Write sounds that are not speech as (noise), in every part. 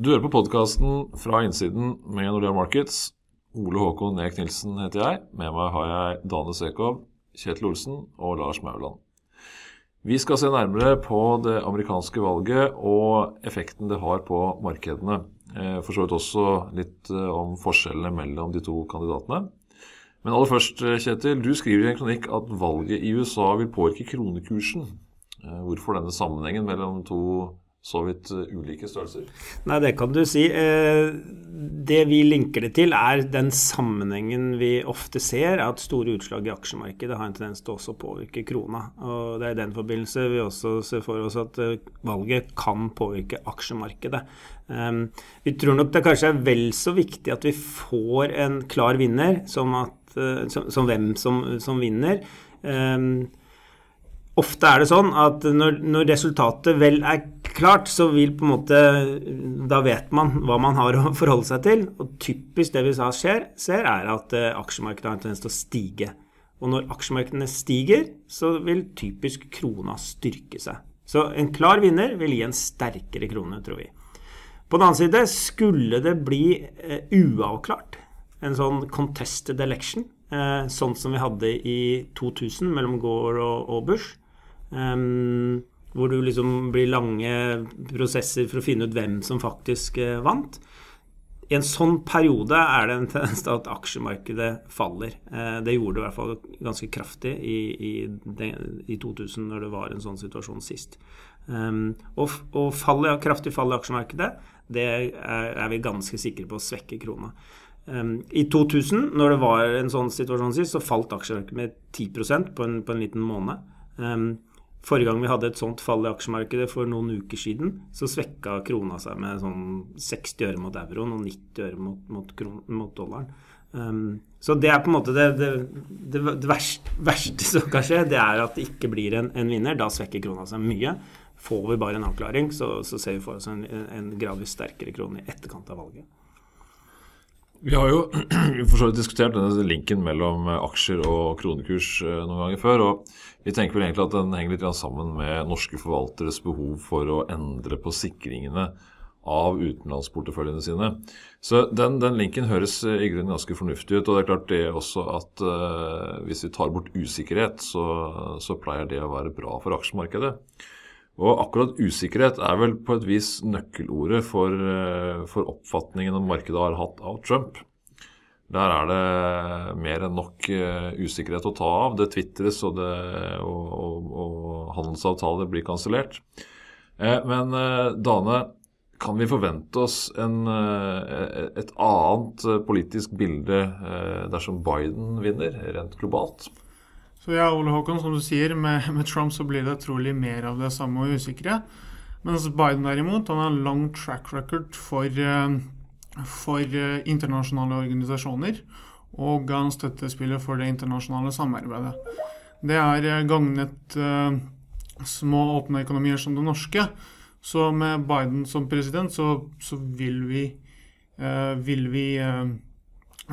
Du hører på podkasten Fra innsiden med Nordea Markets. Ole Håkon Nek Nilsen heter jeg. Med meg har jeg Dane Sekov, Kjetil Olsen og Lars Mauland. Vi skal se nærmere på det amerikanske valget og effekten det har på markedene. Eh, for så vidt også litt eh, om forskjellene mellom de to kandidatene. Men aller først, eh, Kjetil. Du skriver i en kronikk at valget i USA vil påvirke kronekursen. Hvorfor denne sammenhengen mellom to så vidt eh, ulike størrelser? Nei, det kan du si. Eh, det vi linker det til, er den sammenhengen vi ofte ser, at store utslag i aksjemarkedet har en tendens til også å påvirke krona. Og Det er i den forbindelse vi også ser for oss at eh, valget kan påvirke aksjemarkedet. Vi tror nok det kanskje er vel så viktig at vi får en klar vinner, som, at, som, som hvem som, som vinner. Ofte er det sånn at når, når, resultatet vel er klart, så vil på en måte Da vet man hva man har (laughs) å forholde seg til. Og typisk det vi ser, ser er at uh, aksjemarkedet har en tendens til å stige. Og når aksjemarkedene stiger, så vil typisk krona styrke seg. Så en klar vinner vil gi en sterkere krone, tror vi. På den annen side, skulle det bli uh, uavklart, en sånn contested election, sånn som vi hadde i 2000 mellom Gore og, og Bush, Um, hvor du liksom blir lange prosesser for å finne ut hvem som faktisk uh, vant. I en sånn periode er det en tendens til at aksjemarkedet faller. Uh, det gjorde det i hvert fall ganske kraftig i, i, i 2000, når det var en sånn situasjon sist. Um, og og fall, kraftig fall i aksjemarkedet, det er, er, vi ganske sikre på å svekke krona. Um, I 2000, når det var en sånn situasjon sist, så falt aksjemarkedet med 10% på en, på en liten måned. Um, Forrige gang vi hadde et sånt fall i aksjemarkedet for noen uker siden, så svekka krona seg med sånn 60 øre mot euroen og 90 øre mot, mot, mot dollaren. Um, så det er på en måte det, det, det, det verste, verste, som kan skje, det er at det ikke blir en, en, vinner. Da svekker krona seg mye. Får vi bare en avklaring, så, så ser vi for oss en, en gradvis sterkere krone i etterkant av valget. Vi har jo (clears throat) for diskutert denne linken mellom aksjer og kronekurs eh, noen ganger før. og Vi tenker vel egentlig at den henger litt sammen med norske forvalteres behov for å endre på sikringene av utenlandsporteføljene sine. Så den, den, linken høres i grunnen ganske fornuftig ut. Og det er klart det også at hvis vi tar bort usikkerhet, så, så pleier det å være bra for aksjemarkedet. Og akkurat usikkerhet er vel på et vis nøkkelordet for, eh, for oppfatningen markedet har hatt av Trump. Der er det mer enn nok eh, usikkerhet å ta av. Det tvitres, og, og, og, og handelsavtaler blir kansellert. Eh, men Dane, kan vi forvente oss en, et annet politisk bilde dersom Biden vinner, rent globalt? Så ja, Ole Håkon, som du sier, med, med, Trump så blir det trolig mer av det samme og usikre. Mens Biden derimot, han har en lang track record for, eh, for eh, internasjonale organisasjoner. Og han støttespiller for det internasjonale samarbeidet. Det er eh, gagnet små, åpne økonomier som det norske. Så med Biden som president så, så vil vi, vil vi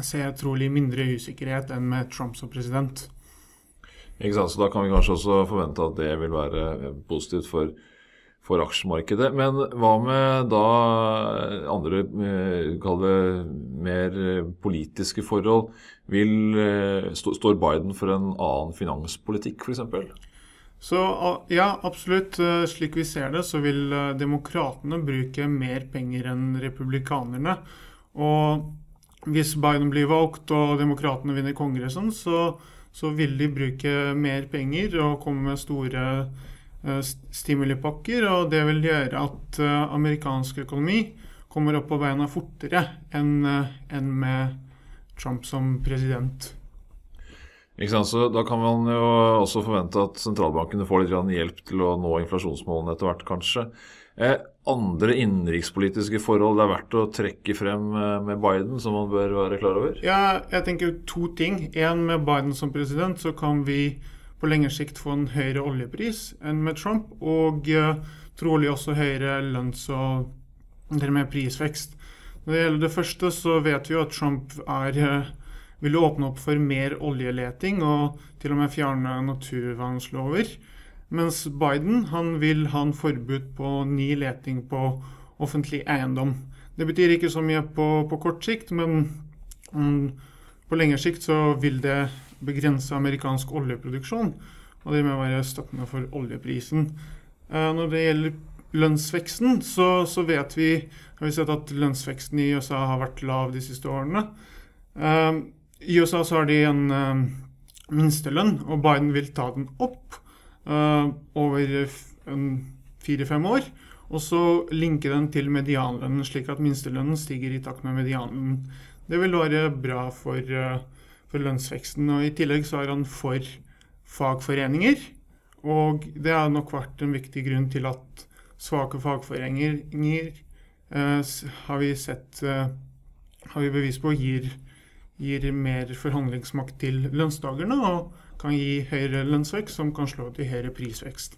se trolig mindre usikkerhet enn med Trump som president. Ikke sant? Så da kan vi kanskje også forvente at det vil være positivt for, for aksjemarkedet. Men hva med da andre eh, kall det mer politiske forhold? Vil, eh, står Biden for en annen finanspolitikk, f.eks.? Så ja, absolutt. Eh, slik vi ser det, så vil demokratene bruke mer penger enn republikanerne. Og hvis Biden blir valgt og demokratene vinner Kongressen, så så vil de bruke mer penger og komme med store uh, stimulipakker. Og det vil gjøre at uh, amerikansk økonomi kommer opp på beina fortere enn uh, en med Trump som president. Ikke sant, så Da kan man jo også forvente at sentralbankene får litt hjelp til å nå inflasjonsmålene etter hvert, kanskje. Eh, andre innenrikspolitiske forhold det er verdt å trekke frem eh, med Biden, som man bør være klar over? Ja, jeg tenker to ting. En med Biden som president, så kan vi på lengre sikt få en høyere oljepris enn med Trump. Og uh, trolig også høyere lønns- og dermed prisvekst. Når det gjelder det første, så vet vi jo at Trump er uh, vil åpne opp for mer oljeleting og til og med fjerne naturvernslover. Mens Biden han vil ha en forbud på ny leting på offentlig eiendom. Det betyr ikke så mye på, på kort sikt, men um, på lengre sikt så vil det begrense amerikansk oljeproduksjon. Og det må være støttende for oljeprisen. Uh, når det gjelder lønnsveksten, så, så, vet vi vi at lønnsveksten i USA har vært lav de siste årene. Uh, I USA så har de en uh, minstelønn, og Biden vil ta den opp over fire-fem år. Og så linke den til medianlønnen, slik at minstelønnen stiger i takt med medianlønnen. Det vil være bra for, uh, for, lønnsveksten. og I tillegg så er han for fagforeninger. Og det har nok vært en viktig grunn til at svake fagforeninger uh, har vi sett uh, har vi bevis på gir, gir mer forhandlingsmakt til lønnstakerne og kan gi høyere lønnsvekst, som kan slå til høyere prisvekst.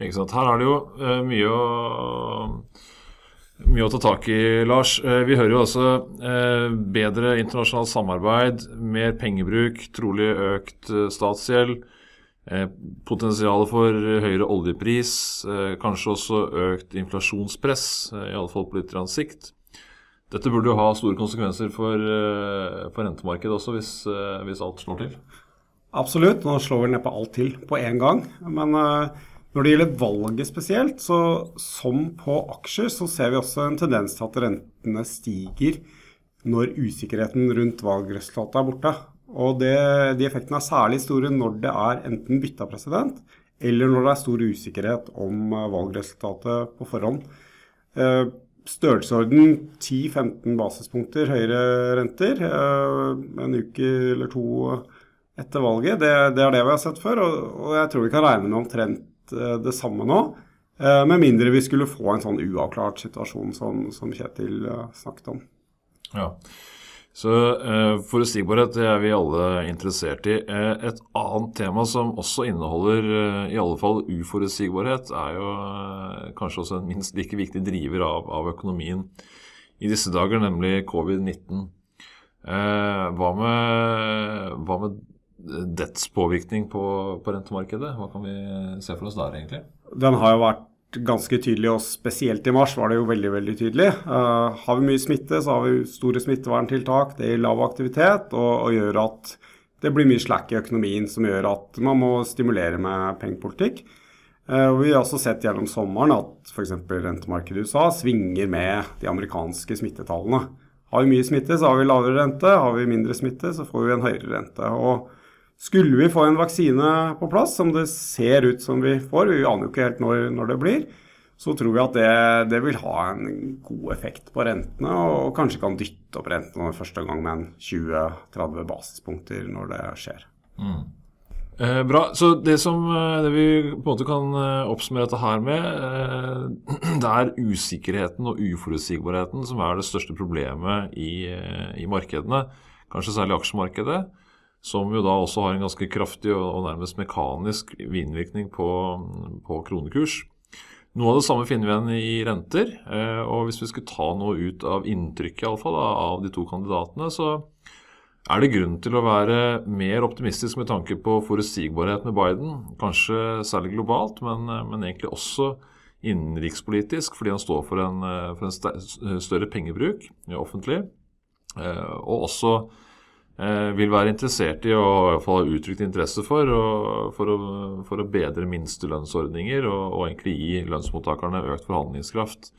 Ikke sant? Her er det jo uh, mye, å, mye å ta tak i, Lars. Uh, vi hører jo også eh, bedre internasjonalt samarbeid, mer pengebruk, trolig økt statsgjeld. Potensialet for høyere oljepris, kanskje også økt inflasjonspress, i alle fall på litt sikt. Dette burde jo ha store konsekvenser for, for rentemarkedet også, hvis, hvis, alt slår til? Absolutt. Nå slår vi neppe alt til på én gang. Men uh, når det gjelder valget spesielt, så som på aksjer, så ser vi også en tendens til at rentene stiger når usikkerheten rundt valgresultatet er borte. Og det, De effektene er særlig store når det er enten bytta president, eller når det er stor usikkerhet om eh, valgresultatet på forhånd. Eh, størrelsesorden 10-15 basispunkter høyere renter eh, en uke eller to etter valget, det, det er det vi har sett før. Og, og jeg tror vi kan regne med omtrent Eh, det samme nå. Eh, med mindre vi skulle få en sånn uavklart situasjon som, som Kjetil eh, snakket om. Ja, så eh, Forutsigbarhet det er vi alle interessert i. Et annet tema som også inneholder eh, i alle fall uforutsigbarhet, er jo kanskje også en minst like viktig driver av, av økonomien i disse dager, nemlig covid-19. hva, med, hva med dets påvirkning på, på, rentemarkedet? Hva kan vi se for oss der, egentlig? Den har jo vært ganske tydelig, og spesielt i mars var det jo veldig veldig tydelig. Uh, har vi mye smitte, så har vi store smitteverntiltak. Det gir lav aktivitet og, og, gjør at det blir mye slack i økonomien, som gjør at man må stimulere med pengepolitikk. Uh, vi har også sett gjennom sommeren at f.eks. rentemarkedet i USA svinger med de amerikanske smittetallene. Har vi mye smitte, så har vi lavere rente. Har vi mindre smitte, så får vi en høyere rente. Og skulle vi få en vaksine på plass, som det ser ut som vi får, vi aner jo ikke helt når, når det blir, så tror vi at det, det, vil ha en god effekt på rentene, og kanskje kan dytte opp rentene første gang med en 20-30 basispunkter når det skjer. Mm. Eh, bra. Så det, som, eh, det vi på en måte kan eh, oppsummere dette her med, eh, (clears throat) det er usikkerheten og uforutsigbarheten som er det største problemet i, eh, i markedene. Kanskje særlig aksjemarkedet som jo da også har en ganske kraftig og nærmest mekanisk innvirkning på, på kronekurs. Noe av det samme finner vi igjen i renter. Eh, og hvis vi skulle ta noe ut av inntrykket i alle fall, av de to kandidatene, så er det grunn til å være mer optimistisk med tanke på forutsigbarhet med Biden. Kanskje særlig globalt, men, men egentlig også innenrikspolitisk, fordi han står for en, for en større pengebruk offentlig. Eh, og også Eh, vil være interessert i, og ha uttrykt interesse for, for, å, for, å, bedre minstelønnsordninger og, og egentlig gi lønnsmottakerne økt forhandlingskraft.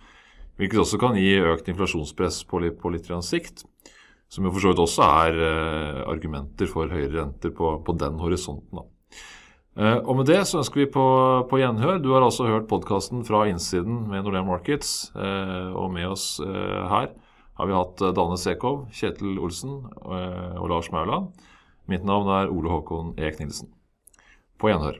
Hvilket også kan gi økt inflasjonspress på på litt sikt. Som jo for så vidt også er eh, argumenter for høyere renter på, på den horisonten. Eh, og med det så ønsker vi på, på gjenhør. Du har altså hørt podkasten fra innsiden med Nordea Markets, eh, og med oss eh, her har vi hatt eh, Dane Sekov, Kjetil Olsen eh, og Lars Mauland. Mitt navn er Ole Håkon Eek Nilsen. På gjenhør.